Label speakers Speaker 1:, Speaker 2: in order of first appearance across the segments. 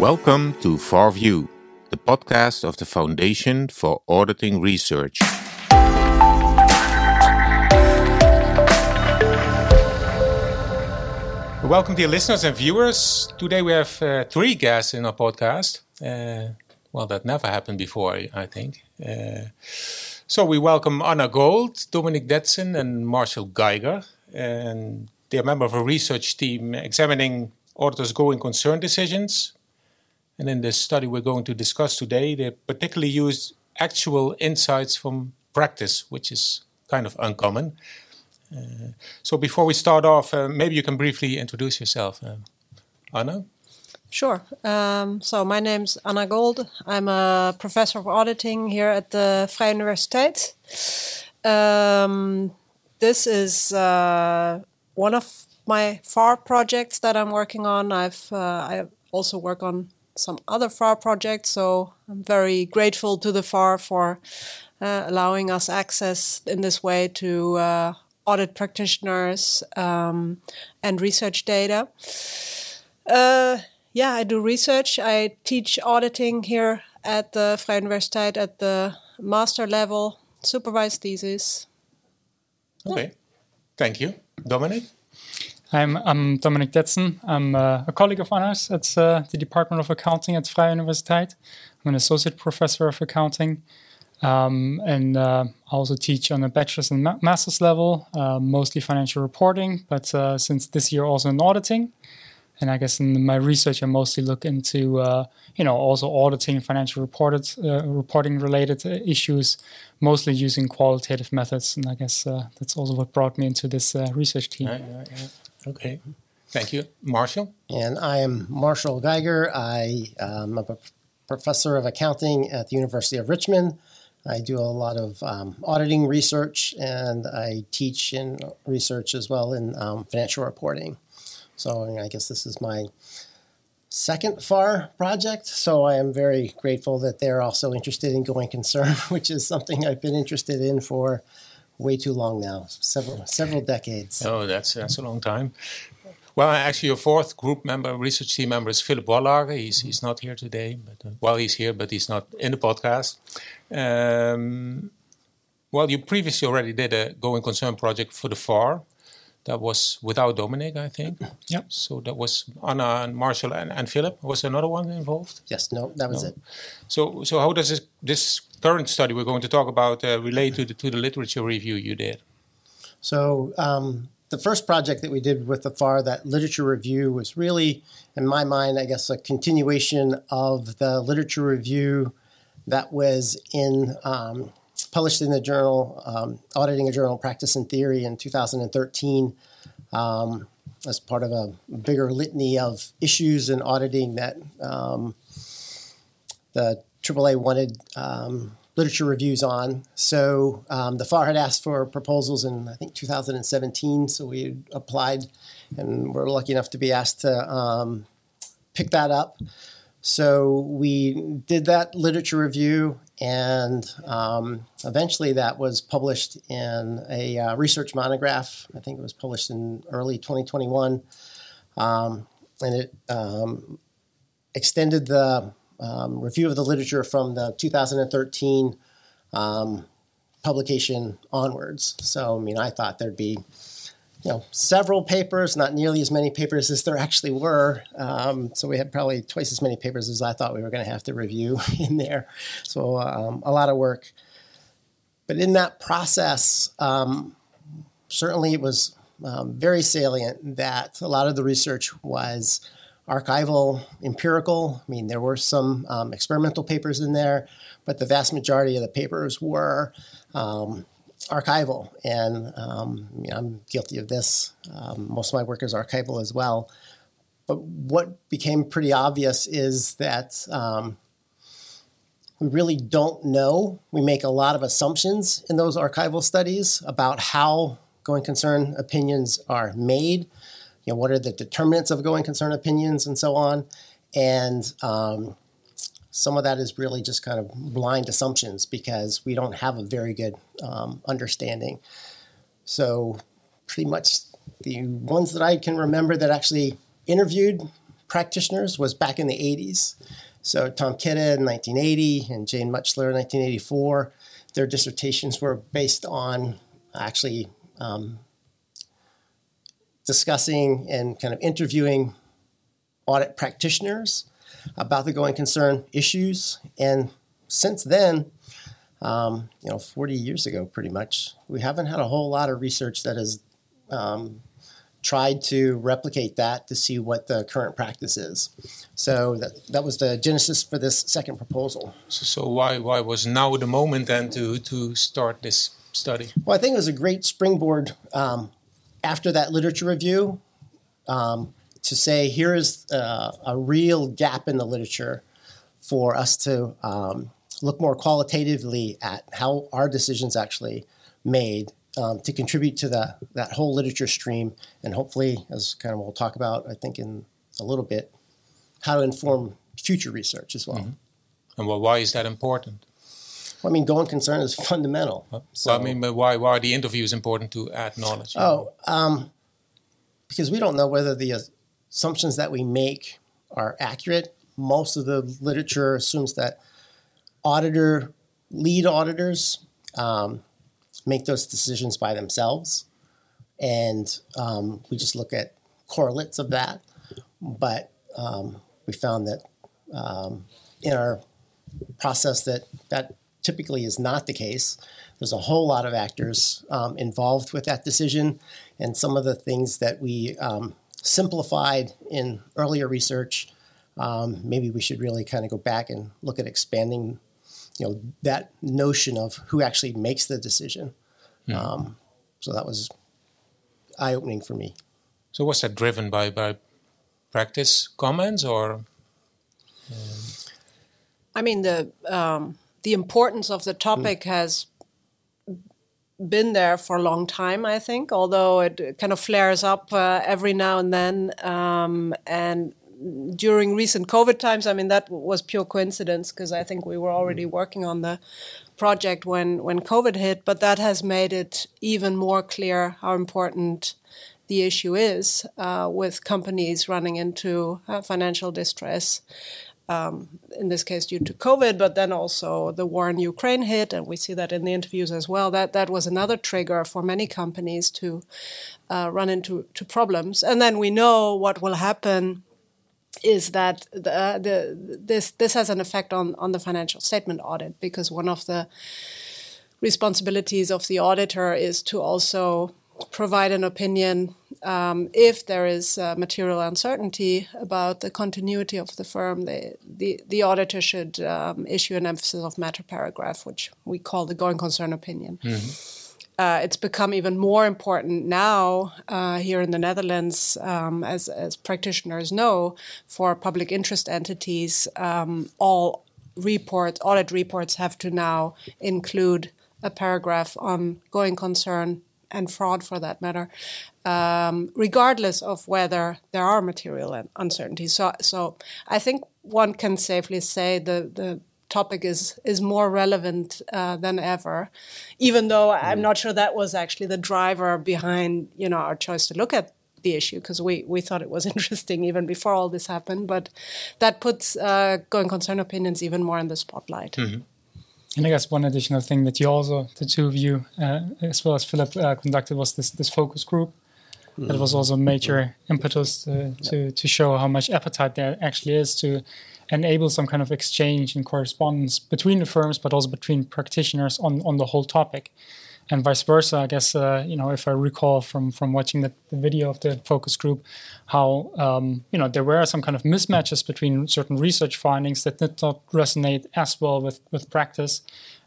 Speaker 1: Welcome to FARview, the podcast of the Foundation for Auditing Research.
Speaker 2: Welcome, dear listeners and viewers. Today we have uh, three guests in our podcast. Uh, well, that never happened before, I think. Uh, so we welcome Anna Gold, Dominic Detzen, and Marshall Geiger. And they're member of a research team examining auditors' going concern decisions. And in the study we're going to discuss today, they particularly used actual insights from practice, which is kind of uncommon. Uh, so before we start off, uh, maybe you can briefly introduce yourself, uh, Anna.
Speaker 3: Sure. Um, so my name's Anna Gold. I'm a professor of auditing here at the Vrije Universiteit. Um, this is uh, one of my FAR projects that I'm working on. I've uh, I also work on some other FAR projects, so I'm very grateful to the FAR for uh, allowing us access in this way to uh, audit practitioners um, and research data. Uh, yeah, I do research. I teach auditing here at the Vrije Universiteit at the master level, supervised thesis.
Speaker 2: Okay, thank you. Dominic?
Speaker 4: I'm, I'm Dominic Detzen. I'm uh, a colleague of Anna's at uh, the Department of Accounting at Vrije Universiteit. I'm an associate professor of accounting. Um, and uh, I also teach on a bachelor's and ma- master's level, uh, mostly financial reporting, but uh, since this year also in auditing. And I guess in my research, I mostly look into, uh, you know, also auditing financial reported, reporting related issues, mostly using qualitative methods. And I guess that's also what brought me into this research team.
Speaker 2: Okay. Thank you. Marshall?
Speaker 5: And I am Marshall Geiger. I am a professor of accounting at the University of Richmond. I do a lot of um, auditing research and I teach in research as well in um, financial reporting. So I guess this is my second FAR project. So I am very grateful that they're also interested in going concern, which is something I've been interested in for way too long now, several several decades.
Speaker 2: Oh, that's that's a long time. Well, actually, your fourth group member, research team member, is Philip Wallage. He's he's not here today, but uh, well, he's here, but he's not in the podcast. Um, well, you previously already did a going concern project for the FAR. That was without Dominic, I think.
Speaker 4: Yep.
Speaker 2: So that was Anna and Marshall and, and Philip. Was another one involved?
Speaker 5: Yes. No, that was no. it.
Speaker 2: So so how does this this current study we're going to talk about uh, relate to the to the literature review you did?
Speaker 5: So. Um, the first project that we did with the FAR, that literature review, was really, in my mind, I guess, a continuation of the literature review that was in um, published in the journal um, Auditing a Journal Practice and Theory in 2013 um, as part of a bigger litany of issues in auditing that um, the AAA wanted um, literature reviews on. So um, the FAR had asked for proposals in I think 2017. So we applied, and we're lucky enough to be asked to um, pick that up. So we did that literature review, and um, eventually that was published in a uh, research monograph. I think it was published in early 2021, um, and it um, extended the um, review of the literature from the 2013 um, publication onwards. So, I mean, I thought there'd be, you know, several papers, not nearly as many papers as there actually were. Um, so we had probably twice as many papers as I thought we were going to have to review in there. So um, a lot of work. But in that process, um, certainly it was um, very salient that a lot of the research was archival, empirical. I mean, there were some um, experimental papers in there, but the vast majority of the papers were um, archival. And um, you know, I'm guilty of this. Um, most of my work is archival as well. But what became pretty obvious is that um, we really don't know. We make a lot of assumptions in those archival studies about how going concern opinions are made you know, what are the determinants of going concern opinions and so on. And um, some of that is really just kind of blind assumptions because we don't have a very good um, understanding. So, pretty much the ones that I can remember that actually interviewed practitioners was back in the 80s. So Tom Kida in 1980 and Jane Mutchler in 1984, their dissertations were based on actually um, discussing and kind of interviewing audit practitioners about the going concern issues. And since then, um, you know, 40 years ago, pretty much, we haven't had a whole lot of research that has um, tried to replicate that to see what the current practice is. So that, that was the genesis for this second proposal.
Speaker 2: So, so why why was now the moment then to to start this study?
Speaker 5: Well, I think it was a great springboard um, after that literature review um, to say here is uh, a real gap in the literature for us to um, look more qualitatively at how our decisions actually made um, to contribute to the, that whole literature stream, and hopefully, as kind of we'll talk about, I think in a little bit, how to inform future research as well. Mm-hmm.
Speaker 2: And well, why is that important?
Speaker 5: Well, I mean, going concern is fundamental.
Speaker 2: So, I mean, but why, why are the interviews important to add knowledge?
Speaker 5: Oh, um, because we don't know whether the assumptions that we make are accurate. Most of the literature assumes that auditor, lead auditors, um, make those decisions by themselves. And um, we just look at correlates of that. But um, we found that um, in our process that that typically is not the case. There's a whole lot of actors um, involved with that decision, and some of the things that we um, simplified in earlier research, um, maybe we should really kind of go back and look at expanding you know that notion of who actually makes the decision. Yeah. Um, so that was eye opening for me.
Speaker 2: So was that driven by by practice comments or?
Speaker 3: Um... I mean the um, the importance of the topic mm. has been there for a long time, I think, although it kind of flares up uh, every now and then. Um, and during recent COVID times, I mean, that was pure coincidence because I think we were already mm. working on the project when, when COVID hit, but that has made it even more clear how important the issue is uh, with companies running into uh, financial distress. Um, in this case, due to COVID, but then also the war in Ukraine hit, and we see that in the interviews as well. That that was another trigger for many companies to uh, run into to problems. And then we know what will happen is that the, uh, the, this this has an effect on on the financial statement audit because one of the responsibilities of the auditor is to also provide an opinion um, if there is uh, material uncertainty about the continuity of the firm. The the, the auditor should um, issue an emphasis of matter paragraph, which we call the going concern opinion. Mm-hmm uh, it's become even more important now uh, here in the Netherlands, um, as, as practitioners know, for public interest entities. Um, all reports, audit reports, have to now include a paragraph on going concern and fraud, for that matter, um, regardless of whether there are material uncertainties. So, so I think one can safely say the the topic is is more relevant uh, than ever, even though I'm mm. not sure that was actually the driver behind you know our choice to look at the issue because we we thought it was interesting even before all this happened. But that puts uh, going concern opinions even more in the spotlight. Mm-hmm.
Speaker 4: And I guess one additional thing that you also, the two of you, uh, as well as Philip, uh, conducted was this this focus group. That was also a major impetus to, to, to show how much appetite there actually is to enable some kind of exchange and correspondence between the firms, but also between practitioners on, on the whole topic, and vice versa. I guess uh, you know if I recall from from watching the, the video of the focus group, how um, you know there were some kind of mismatches between certain research findings that did not resonate as well with with practice,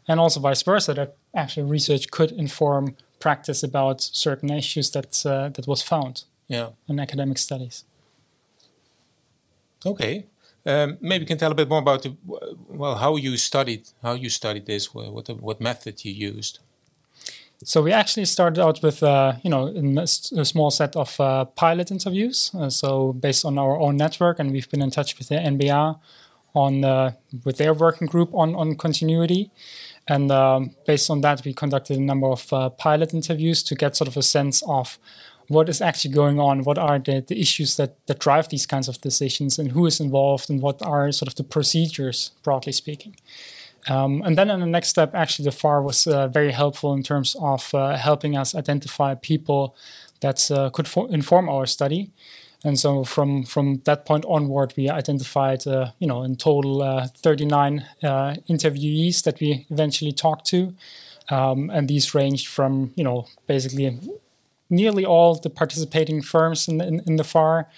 Speaker 4: and also vice versa that actually research could inform practice about certain issues that uh, that was found
Speaker 2: yeah.
Speaker 4: in academic studies.
Speaker 2: Okay, um, maybe you can tell a bit more about the, well how you studied how you studied this, what what method you used.
Speaker 4: So we actually started out with uh, you know a, small set of uh, pilot interviews. Uh, so based on our own network, and we've been in touch with the NBR on uh, with their working group on on continuity. And um, based on that, we conducted a number of uh, pilot interviews to get sort of a sense of what is actually going on, what are the, the issues that, that drive these kinds of decisions, and who is involved, and what are sort of the procedures, broadly speaking. Um, and then in the next step, actually, the FAR was uh, very helpful in terms of uh, helping us identify people that uh, could fo- inform our study. And so from from that point onward, we identified, uh, you know, in total uh, 39 uh, interviewees that we eventually talked to, um, and these ranged from, you know, basically nearly all the participating firms in, in, in the FAR.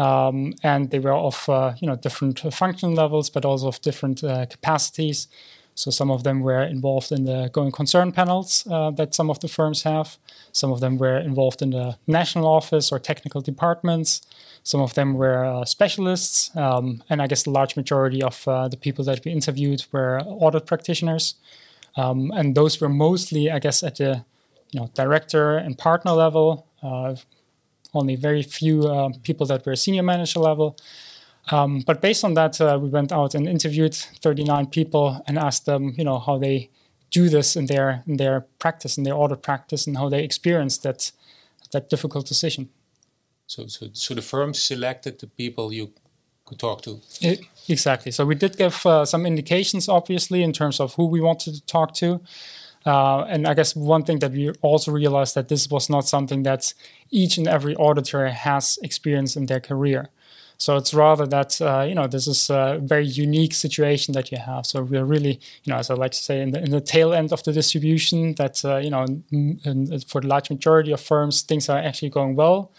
Speaker 4: Um, and they were of uh, you know different function levels, but also of different uh, capacities. So some of them were involved in the going concern panels uh, that some of the firms have. Some of them were involved in the national office or technical departments. Some of them were uh, specialists, um, and I guess the large majority of uh, the people that we interviewed were audit practitioners. Um, and those were mostly, I guess, at the you know director and partner level. Only very few uh, people that were senior manager level. Um, but based on that, uh, we went out and interviewed 39 people and asked them, you know, how they do this in their in their practice, in their audit practice, and how they experience that that difficult decision.
Speaker 2: So, so, so the firm selected the people you could talk to.
Speaker 4: It, exactly. So we did give uh, some indications, obviously, in terms of who we wanted to talk to. Uh, and I guess one thing that we also realized that this was not something that each and every auditor has experienced in their career. So it's rather that uh, you know this is a very unique situation that you have. So we're really you know as I like to say in the, in the tail end of the distribution that uh, you know in, in, for the large majority of firms things are actually going well.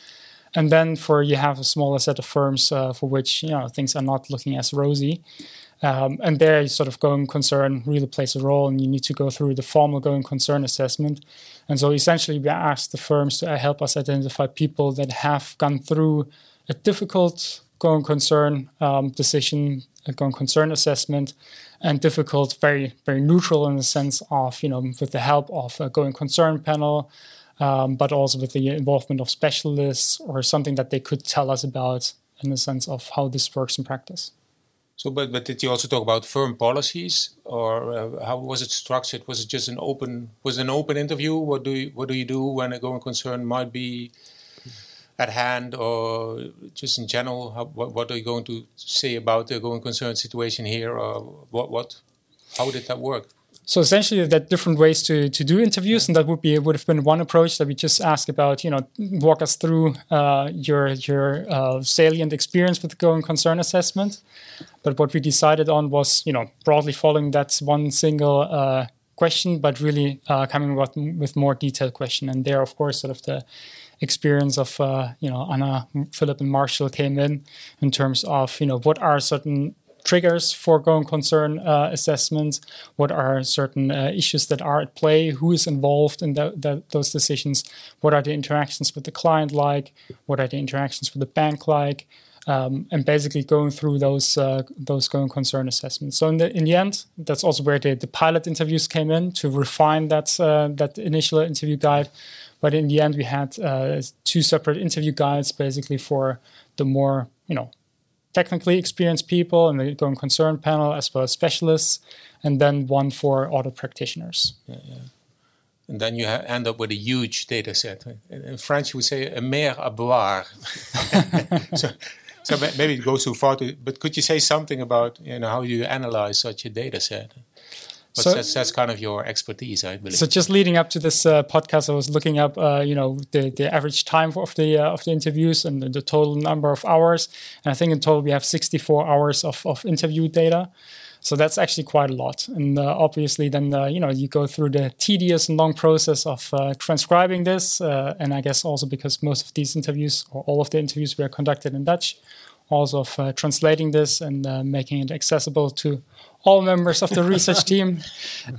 Speaker 4: And then for you have a smaller set of firms uh, for which you know things are not looking as rosy. Um, and there, sort of going concern really plays a role, and you need to go through the formal going concern assessment. And so, essentially, we asked the firms to help us identify people that have gone through a difficult going concern um, decision, a going concern assessment, and difficult, very, very neutral in the sense of, you know, with the help of a going concern panel, um, but also with the involvement of specialists or something that they could tell us about in the sense of how this works in practice.
Speaker 2: So, but but did you also talk about firm policies, or uh, how was it structured? Was it just an open was an open interview? What do you what do you do when a going concern might be at hand, or just in general? How, what what are you going to say about the going concern situation here, or what what how did that work?
Speaker 4: So essentially, there are different ways to, to do interviews, and that would be would have been one approach that we just ask about. You know, walk us through uh, your your uh, salient experience with the going concern assessment. But what we decided on was, you know, broadly following that one single uh, question, but really uh, coming with, with more detailed question. And there, of course, sort of the experience of uh, you know Anna, Philip, and Marshall came in in terms of you know what are certain triggers for going concern uh, assessments, what are certain uh, issues that are at play, who is involved in the, the, those decisions, what are the interactions with the client like, what are the interactions with the bank like, um, and basically going through those uh, those going concern assessments. So in the in the end, that's also where the, the pilot interviews came in to refine that uh, that initial interview guide. But in the end, we had uh, two separate interview guides, basically for the more you know technically experienced people and the going concern panel as well as specialists, and then one for audit practitioners.
Speaker 2: Yeah, yeah. And then you end up with a huge data set. In French, you would say a mer à boire. so, so maybe it goes too far. To, but could you say something about you know how you analyze such a data set? So that's, that's, kind of your expertise, I believe.
Speaker 4: So just leading up to this uh, podcast, I was looking up, uh, you know, the, the average time of the uh, of the interviews and the, the, total number of hours. And I think in total we have 64 hours of, of interview data. So that's actually quite a lot. And uh, obviously, then uh, you know you go through the tedious and long process of uh, transcribing this. and I guess also because most of these interviews or all of the interviews were conducted in Dutch, also of translating this and making it accessible to all members of the research team.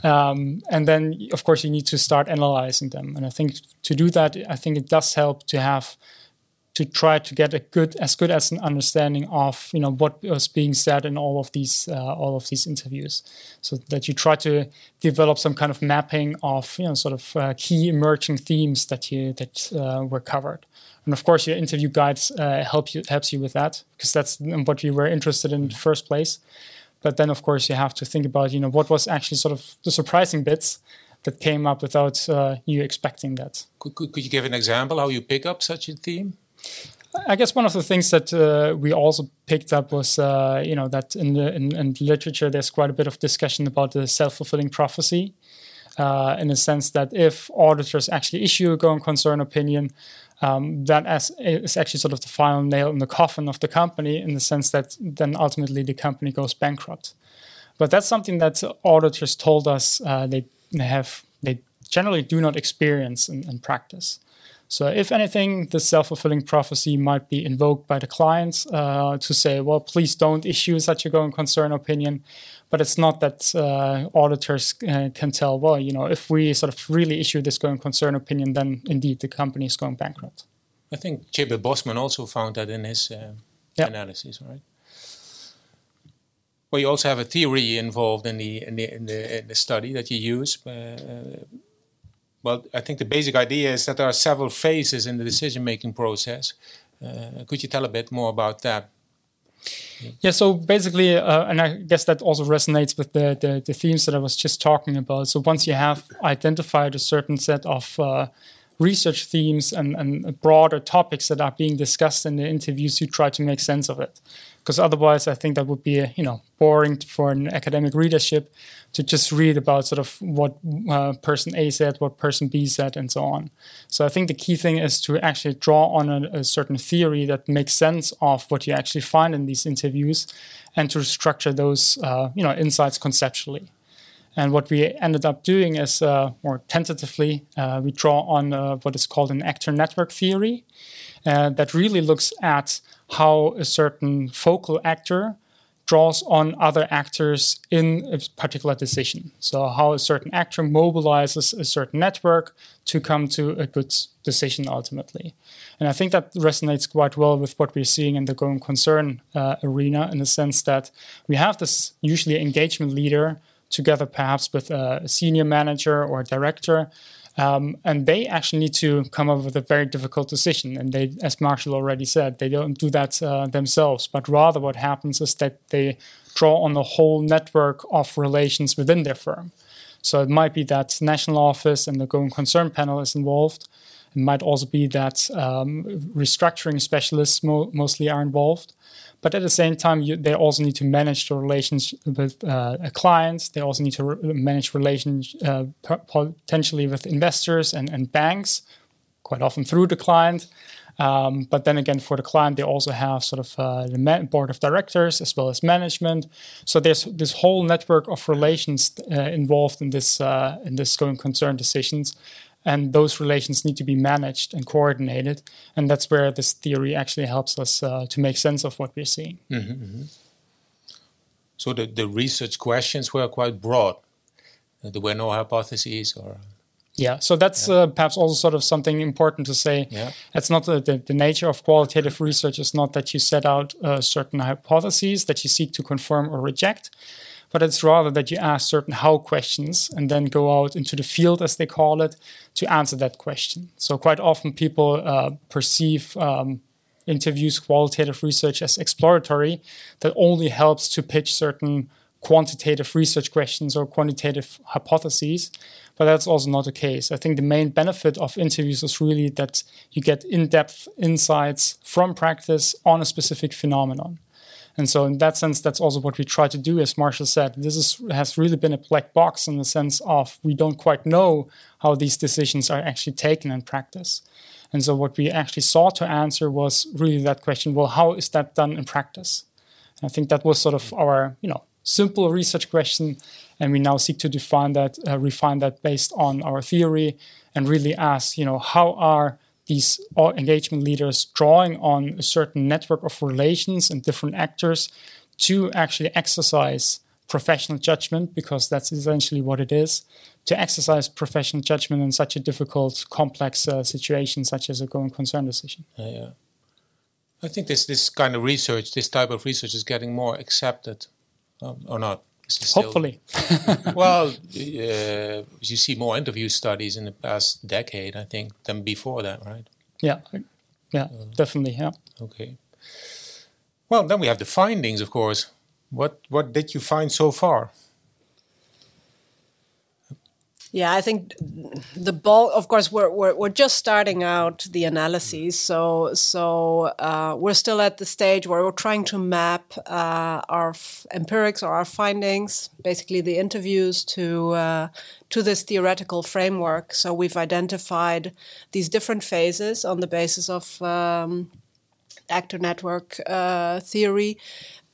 Speaker 4: Um, and then, of course, you need to start analyzing them. And I think to do that, I think it does help to have to try to get a good as good as an understanding of you know what was being said in all of these uh, all of these interviews so that you try to develop some kind of mapping of you know sort of uh, key emerging themes that you that uh, were covered and of course your interview guides uh, help you helps you with that because that's what you were interested in, in the first place but then, of course, you have to think about, you know, what was actually sort of the surprising bits that came up without uh, you expecting that.
Speaker 2: Could, could, could you give an example how you pick up such a theme?
Speaker 4: I guess one of the things that uh, we also picked up was, uh, you know, that in the in, in, literature there's quite a bit of discussion about the self-fulfilling prophecy, uh, in the sense that if auditors actually issue a going concern opinion, um, that as, is actually sort of the final nail in the coffin of the company, in the sense that then ultimately the company goes bankrupt. But that's something that auditors told us uh, they have they generally do not experience in, in practice. So, if anything, the self fulfilling prophecy might be invoked by the clients uh, to say, well, please don't issue such a going concern opinion. But it's not that uh, auditors uh, can tell, well, you know, if we sort of really issue this going concern opinion, then indeed the company is going bankrupt.
Speaker 2: I think J.B. Bosman also found that in his uh, yep. analysis, right? Well, you also have a theory involved in the in the, in the, in the study that you use. Uh, uh, well, I think the basic idea is that there are several phases in the decision-making process. Uh, could you tell a bit more about that?
Speaker 4: Yeah, so basically, uh, and I guess that also resonates with the, the, the themes that I was just talking about. So once you have identified a certain set of uh, research themes and, and broader topics that are being discussed in the interviews, you try to make sense of it because otherwise I think that would be you know boring for an academic readership to just read about sort of what uh, person A said, what person B said, and so on. So I think the key thing is to actually draw on a, a certain theory that makes sense of what you actually find in these interviews, and to structure those uh, you know insights conceptually. And what we ended up doing is, uh, more tentatively, uh, we draw on uh, what is called an actor network theory uh, that really looks at how a certain focal actor draws on other actors in a particular decision. So, how a certain actor mobilizes a certain network to come to a good decision ultimately. And I think that resonates quite well with what we're seeing in the going concern uh, arena in the sense that we have this usually engagement leader together perhaps with a senior manager or director um, and they actually need to come up with a very difficult decision. And they, as Marshall already said, they don't do that uh, themselves, but rather what happens is that they draw on the whole network of relations within their firm. So it might be that national office and the going concern panel is involved. It might also be that um, restructuring specialists mo- mostly are involved. But at the same time, you, they also need to manage the relations with uh, clients. They also need to re- manage relations uh, potentially with investors and, and banks, quite often through the client. Um, but then again, for the client, they also have sort of uh, the board of directors as well as management. So there's this whole network of relations uh, involved in this uh, in this going concern decisions, and those relations need to be managed and coordinated and that's where this theory actually helps us uh, to make sense of what we're seeing mm-hmm, mm-hmm.
Speaker 2: so the, the research questions were quite broad there were no hypotheses or
Speaker 4: yeah so that's yeah. Uh, perhaps also sort of something important to say yeah. it's not the, the, the, nature of qualitative research is not that you set out uh, certain hypotheses that you seek to confirm or reject but it's rather that you ask certain how questions and then go out into the field, as they call it, to answer that question. So, quite often people uh, perceive um, interviews, qualitative research as exploratory, that only helps to pitch certain quantitative research questions or quantitative hypotheses. But that's also not the case. I think the main benefit of interviews is really that you get in depth insights from practice on a specific phenomenon. And so, in that sense, that's also what we try to do. As Marshall said, this is, has really been a black box in the sense of we don't quite know how these decisions are actually taken in practice. And so, what we actually sought to answer was really that question: Well, how is that done in practice? And I think that was sort of our, you know, simple research question, and we now seek to define that, uh, refine that based on our theory, and really ask, you know, how are these engagement leaders drawing on a certain network of relations and different actors to actually exercise professional judgment, because that's essentially what it is, to exercise professional judgment in such a difficult, complex uh, situation, such as a going concern decision.
Speaker 2: Yeah. I think this this kind of research, this type of research, is getting more accepted, um, or not?
Speaker 4: Hopefully.
Speaker 2: well, uh, you see more interview studies in the past decade, I think, than before that, right?
Speaker 4: Yeah, yeah, uh, definitely, yeah.
Speaker 2: Okay. Well, then we have the findings, of course. What what did you find so far?
Speaker 3: Yeah, I think the bulk. Of course, we're, we're we're just starting out the analyses, so so uh, we're still at the stage where we're trying to map uh, our f- empirics or our findings, basically the interviews, to uh, to this theoretical framework. So we've identified these different phases on the basis of um, actor network uh, theory.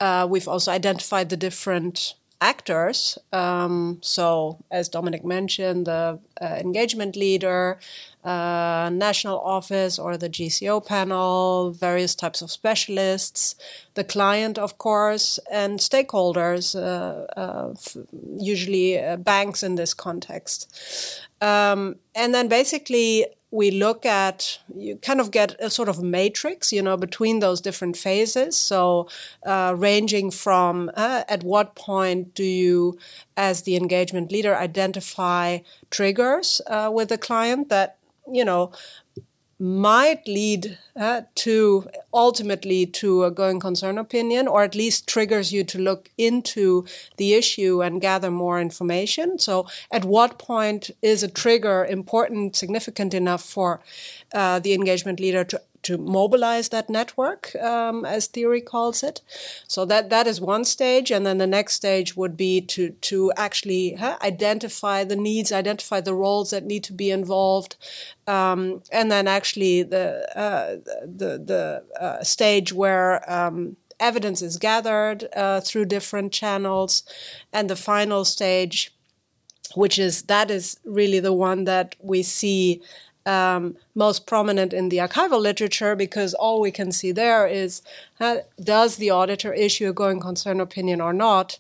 Speaker 3: Uh, we've also identified the different actors. Um, so, as Dominic mentioned, the uh, engagement leader, uh, national office or the GCO panel, various types of specialists, the client, of course, and stakeholders, uh, uh usually uh, banks in this context. Um, and then basically, we look at you kind of get a sort of matrix you know between those different phases. So uh, ranging from uh, at what point do you as the engagement leader identify triggers uh, with the client that you know might lead uh, to ultimately to a going concern opinion or at least triggers you to look into the issue and gather more information. So at what point is a trigger important significant enough for uh, the engagement leader to to mobilize that network, um, as theory calls it. So that that is one stage, and then the next stage would be to to actually huh, identify the needs, identify the roles that need to be involved, um, and then actually the uh, the the uh, stage where um, evidence is gathered uh, through different channels, and the final stage, which is that is really the one that we see um, most prominent in the archival literature because all we can see there is uh, does the auditor issue a going concern opinion or not,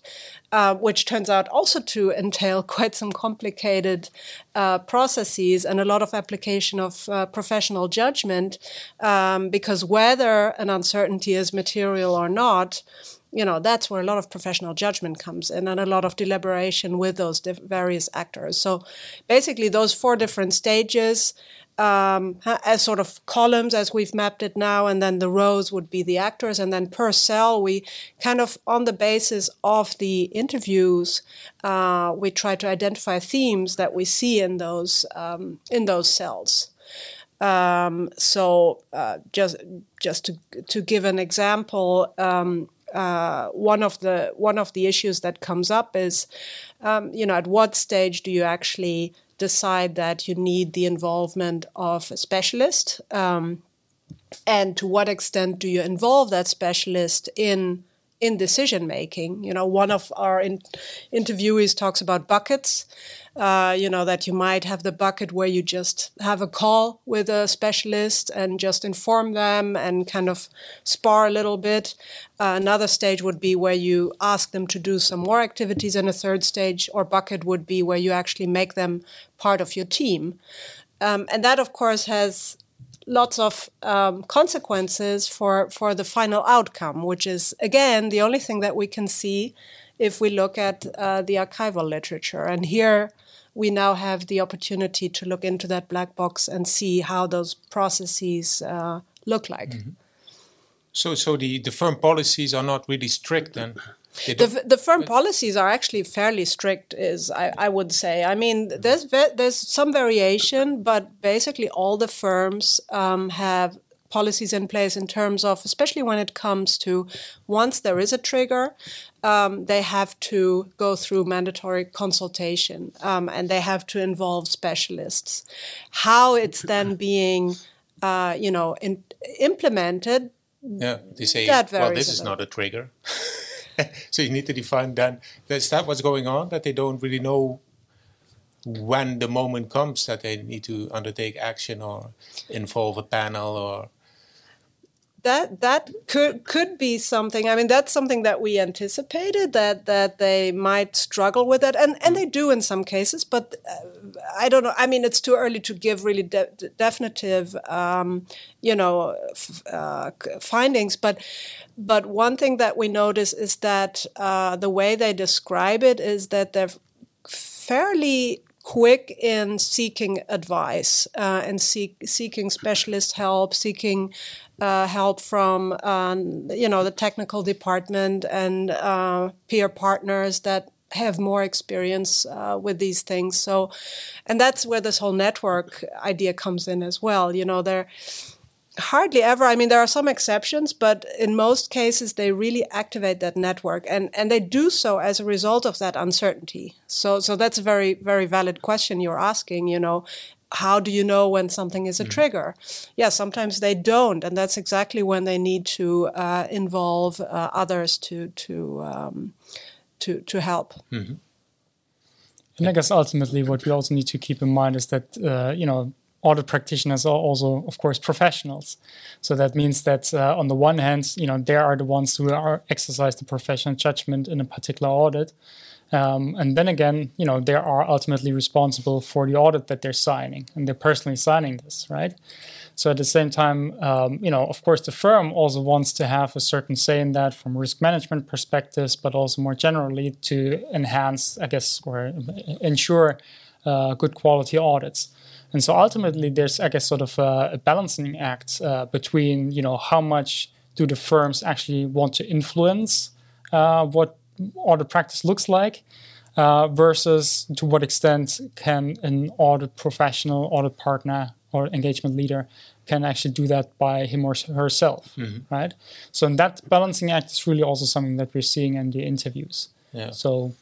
Speaker 3: uh, which turns out also to entail quite some complicated uh, processes and a lot of application of uh, professional judgment um, because whether an uncertainty is material or not you know that's where a lot of professional judgment comes in and a lot of deliberation with those various actors. So basically those four different stages um, as sort of columns as we've mapped it now, and then the rows would be the actors, and then per cell we kind of on the basis of the interviews uh, we try to identify themes that we see in those um, in those cells. Um, so uh, just just to to give an example. Uh, one of the one of the issues that comes up is, um, you know, at what stage do you actually decide that you need the involvement of a specialist? Um, and to what extent do you involve that specialist in in decision making? You know, one of our in, interviewees talks about buckets, uh, you know, that you might have the bucket where you just have a call with a specialist and just inform them and kind of spar a little bit. Uh, another stage would be where you ask them to do some more activities, and a third stage or bucket would be where you actually make them part of your team. Um, and that, of course, has lots of um, consequences for, for the final outcome, which is, again, the only thing that we can see if we look at uh, the archival literature. And here, we now have the opportunity to look into that black box and see how those processes uh, look like. Mm-hmm.
Speaker 2: So, so the, the firm policies are not really strict then.
Speaker 3: The, the firm policies are actually fairly strict, is I, I would say. I mean, there's there's some variation, but basically all the firms um, have policies in place in terms of, especially when it comes to once there is a trigger, um, they have to go through mandatory consultation um, and they have to involve specialists. How it's then being, uh, you know, in, implemented.
Speaker 2: Yeah, they say, well, this is not a trigger. so you need to define then. Is that what's going on? That they don't really know when the moment comes that they need to undertake action or involve a panel or
Speaker 3: that that could could be something. I mean, that's something that we anticipated that that they might struggle with it, and and they do in some cases. But uh, I don't know. I mean, it's too early to give really de- definitive, um, you know, f- uh, findings. But but one thing that we notice is that uh, the way they describe it is that they're fairly quick in seeking advice uh, and seek, seeking specialist help, seeking uh, help from um, you know the technical department and uh, peer partners that have more experience uh, with these things. So, and that's where this whole network idea comes in as well. You know, there hardly ever. I mean, there are some exceptions, but in most cases, they really activate that network, and and they do so as a result of that uncertainty. So, so that's a very very valid question you're asking. You know, how do you know when something is a mm. trigger? Yeah, sometimes they don't, and that's exactly when they need to uh, involve uh, others to to um, to to help. Mm-hmm.
Speaker 4: And I guess ultimately, what we also need to keep in mind is that uh, you know audit practitioners are also, of course, professionals. So that means that uh, on the one hand, you know, they are the ones who are exercise the professional judgment in a particular audit. Um, and then again, you know, they are ultimately responsible for the audit that they're signing, and they're personally signing this, right? So at the same time, um, you know, of course, the firm also wants to have a certain say in that from risk management perspectives, but also more generally to enhance, I guess, or ensure uh, good quality audits. And so ultimately, there's, I guess, sort of a, a balancing act uh, between, you know, how much do the firms actually want to influence uh, what audit practice looks like, uh, versus to what extent can an audit professional, audit partner, or engagement leader can actually do that by him or herself, mm-hmm. right? So, in that balancing act is really also something that we're seeing in the interviews. Yeah. So,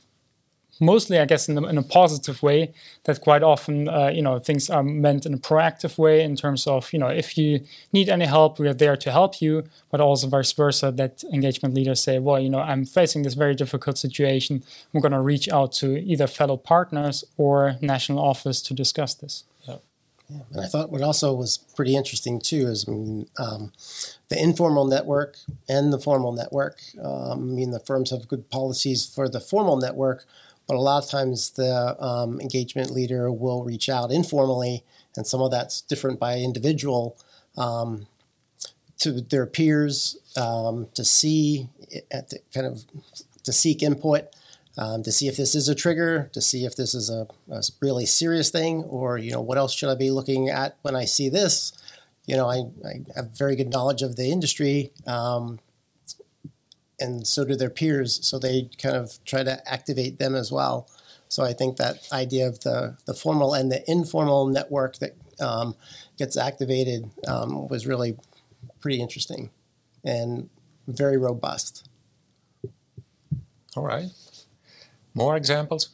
Speaker 4: mostly, I guess, in, in a positive way. That quite often, uh, you know, things are meant in a proactive way in terms of, you know, if you need any help, we are there to help you. But also vice versa, that engagement leaders say, well, you know, I'm facing this very difficult situation. I'm going to reach out to either fellow partners or national office to discuss this.
Speaker 5: Yeah. Yeah, and I thought what also was pretty interesting too is um, the informal network and the formal network. Um, I mean, the firms have good policies for the formal network, but a lot of times the um, engagement leader will reach out informally, and some of that's different by individual um, to their peers um, to see at the, kind of to seek input. Um, to see if this is a trigger, to see if this is a, a, really serious thing, or you know what else should I be looking at when I see this. You know, I, I have very good knowledge of the industry, um, and so do their peers. So they kind of try to activate them as well. So I think that idea of the, the formal and the informal network that um, gets activated um, was really pretty interesting and very robust.
Speaker 2: All right. More examples?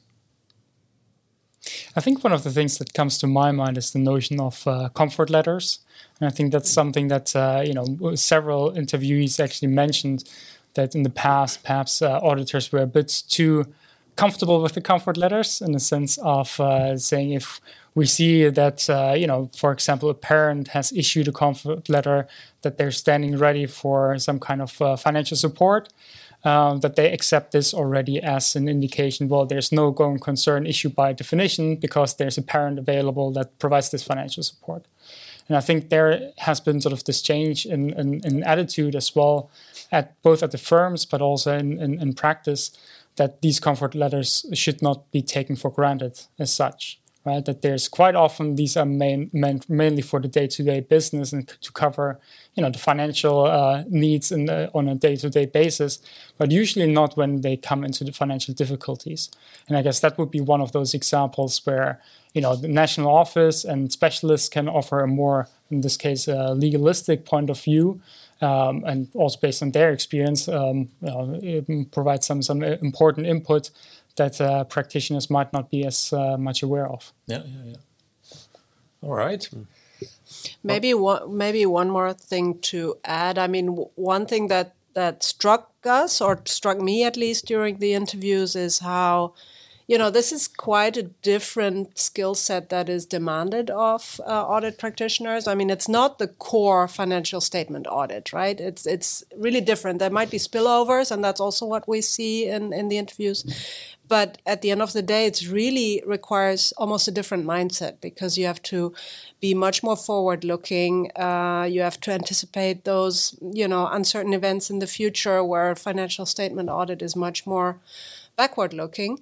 Speaker 4: I think one of the things that comes to my mind is the notion of uh, comfort letters. And I think that's something that, uh, you know, several interviewees actually mentioned that in the past perhaps uh, auditors were a bit too comfortable with the comfort letters in the sense of uh, saying if we see that uh, you know for example a parent has issued a comfort letter that they're standing ready for some kind of uh, financial support um, that they accept this already as an indication well there's no going concern issue by definition because there's a parent available that provides this financial support and i think there has been sort of this change in, in, in attitude as well at both at the firms but also in, in, in practice that these comfort letters should not be taken for granted as such right? That there's quite often these are main, meant mainly for the day-to-day business and to cover you know the financial uh, needs the, on a day-to-day basis but usually not when they come into the financial difficulties. And i guess that would be one of those examples where you know the national office and specialists can offer a more in this case a legalistic point of view um, and also based on their experience, um, you know, provide some some important input that uh, practitioners might not be as uh, much aware of.
Speaker 2: Yeah, yeah, yeah. All right.
Speaker 3: Maybe one, maybe one more thing to add. I mean, one thing that that struck us or struck me at least during the interviews is how you know, this is quite a different skill set that is demanded of uh, audit practitioners. I mean, it's not the core financial statement audit, right? It's it's really different. There might be spillovers, and that's also what we see in in the interviews. But at the end of the day, it really requires almost a different mindset because you have to be much more forward looking. Uh, you have to anticipate those, you know, uncertain events in the future where financial statement audit is much more backward looking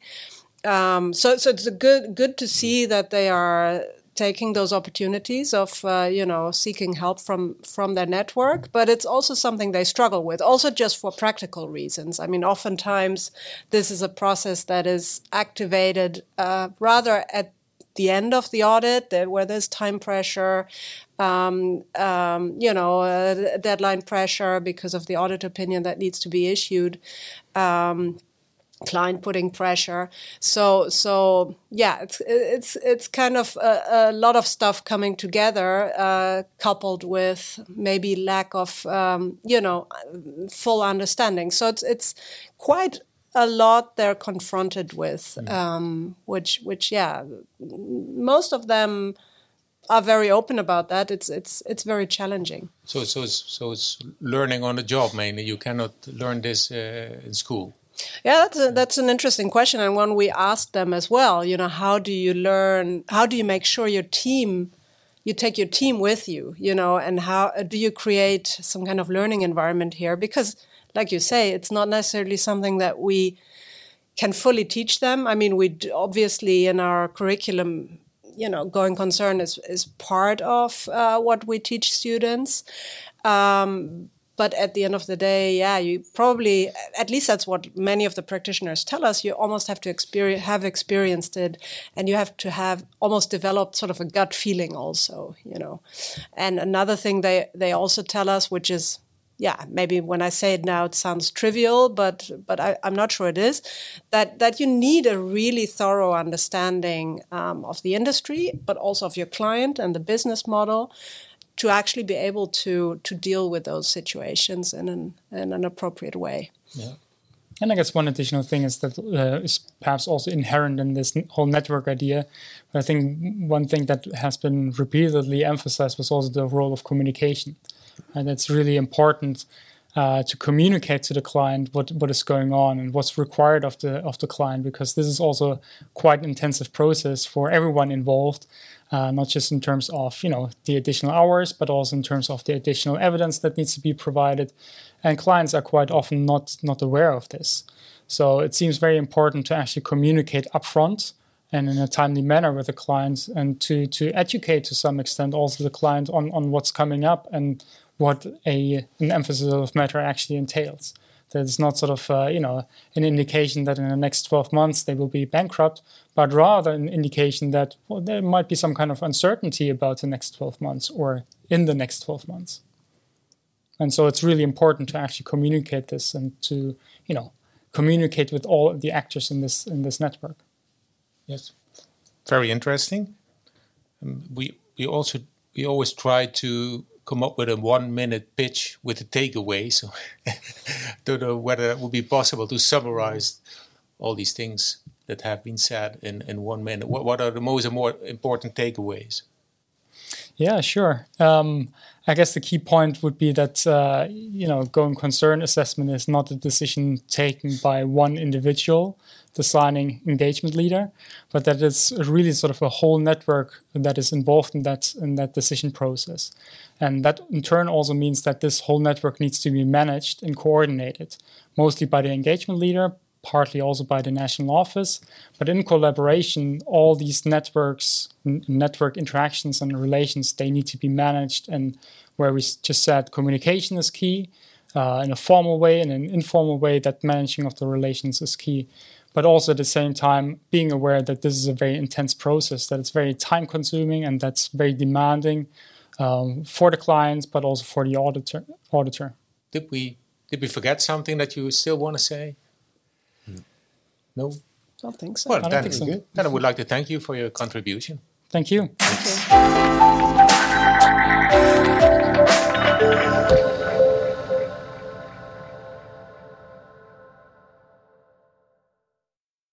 Speaker 3: um, so so it's good good to see that they are taking those opportunities of uh, you know seeking help from from their network. But it's also something they struggle with also just for practical reasons. I mean oftentimes this is a process that is activated uh, rather at the end of the audit where there's time pressure um, um, you know uh, deadline pressure because of the audit opinion that needs to be issued. Um, client putting pressure. So so yeah it's it's it's kind of a, a lot of stuff coming together uh, coupled with maybe lack of um, you know full understanding. So it's it's quite a lot they're confronted with mm. um, which which yeah most of them are very open about that. It's it's it's very challenging.
Speaker 2: So so it's so it's learning on the job mainly. You cannot learn this uh, in school
Speaker 3: yeah, that's a, that's an interesting question, and one we asked them as well. You know, how do you learn? How do you make sure your team, you take your team with you? You know, and how do you create some kind of learning environment here? Because, like you say, it's not necessarily something that we can fully teach them. I mean, we obviously in our curriculum you know, going concern is is part of uh, what we teach students. Um, but at the end of the day, yeah, you probably, at least that's what many of the practitioners tell us, you almost have to experience, have experienced it and you have to have almost developed sort of a gut feeling also, you know. And another thing they, they also tell us, which is, yeah, maybe when I say it now, it sounds trivial, but but I, am not sure it is. That that you need a really thorough understanding um, of the industry, but also of your client and the business model, to actually be able to to deal with those situations in an in an appropriate way.
Speaker 4: Yeah. And I guess one additional thing is that uh, is perhaps also inherent in this whole network idea. I think one thing that has been repeatedly emphasized was also the role of communication, and it's really important uh, to communicate to the client what, what is going on and what's required of the of the client because this is also quite an intensive process for everyone involved uh, not just in terms of you know the additional hours, but also in terms of the additional evidence that needs to be provided. And clients are quite often not not aware of this. So it seems very important to actually communicate upfront and in a timely manner with the client and to to educate to some extent also the client on, on what's coming up and what a an emphasis of matter actually entails. That it's not sort of uh, you know an indication that in the next 12 months they will be bankrupt, but rather an indication that well, there might be some kind of uncertainty about the next 12 months or in the next 12 months. And so it's really important to actually communicate this and to you know communicate with all the actors in this in this network.
Speaker 2: Yes, very interesting. Um, we we also we always try to come up with a one minute pitch with a takeaway. So don't know whether it would be possible to summarize all these things that have been said in, in one minute. What, what are the most more important takeaways?
Speaker 4: Yeah, sure. Um, I guess the key point would be that uh, you know going concern assessment is not a decision taken by one individual, the signing engagement leader, but that it's really sort of a whole network that is involved in that in that decision process. And that in turn also means that this whole network needs to be managed and coordinated, mostly by the engagement leader, partly also by the national office. But in collaboration, all these networks, n- network interactions and relations, they need to be managed. And where we just said communication is key uh, in a formal way and an informal way, that managing of the relations is key but also at the same time being aware that this is a very intense process, that it's very time consuming and that's very demanding um, for the clients, but also for the auditor. Auditor.
Speaker 2: Did we did we forget something that you still want to say?
Speaker 3: No, I don't think so.
Speaker 2: Well,
Speaker 3: I
Speaker 2: then, so. then I would like to thank you for your contribution.
Speaker 4: Thank you.
Speaker 3: Thank you.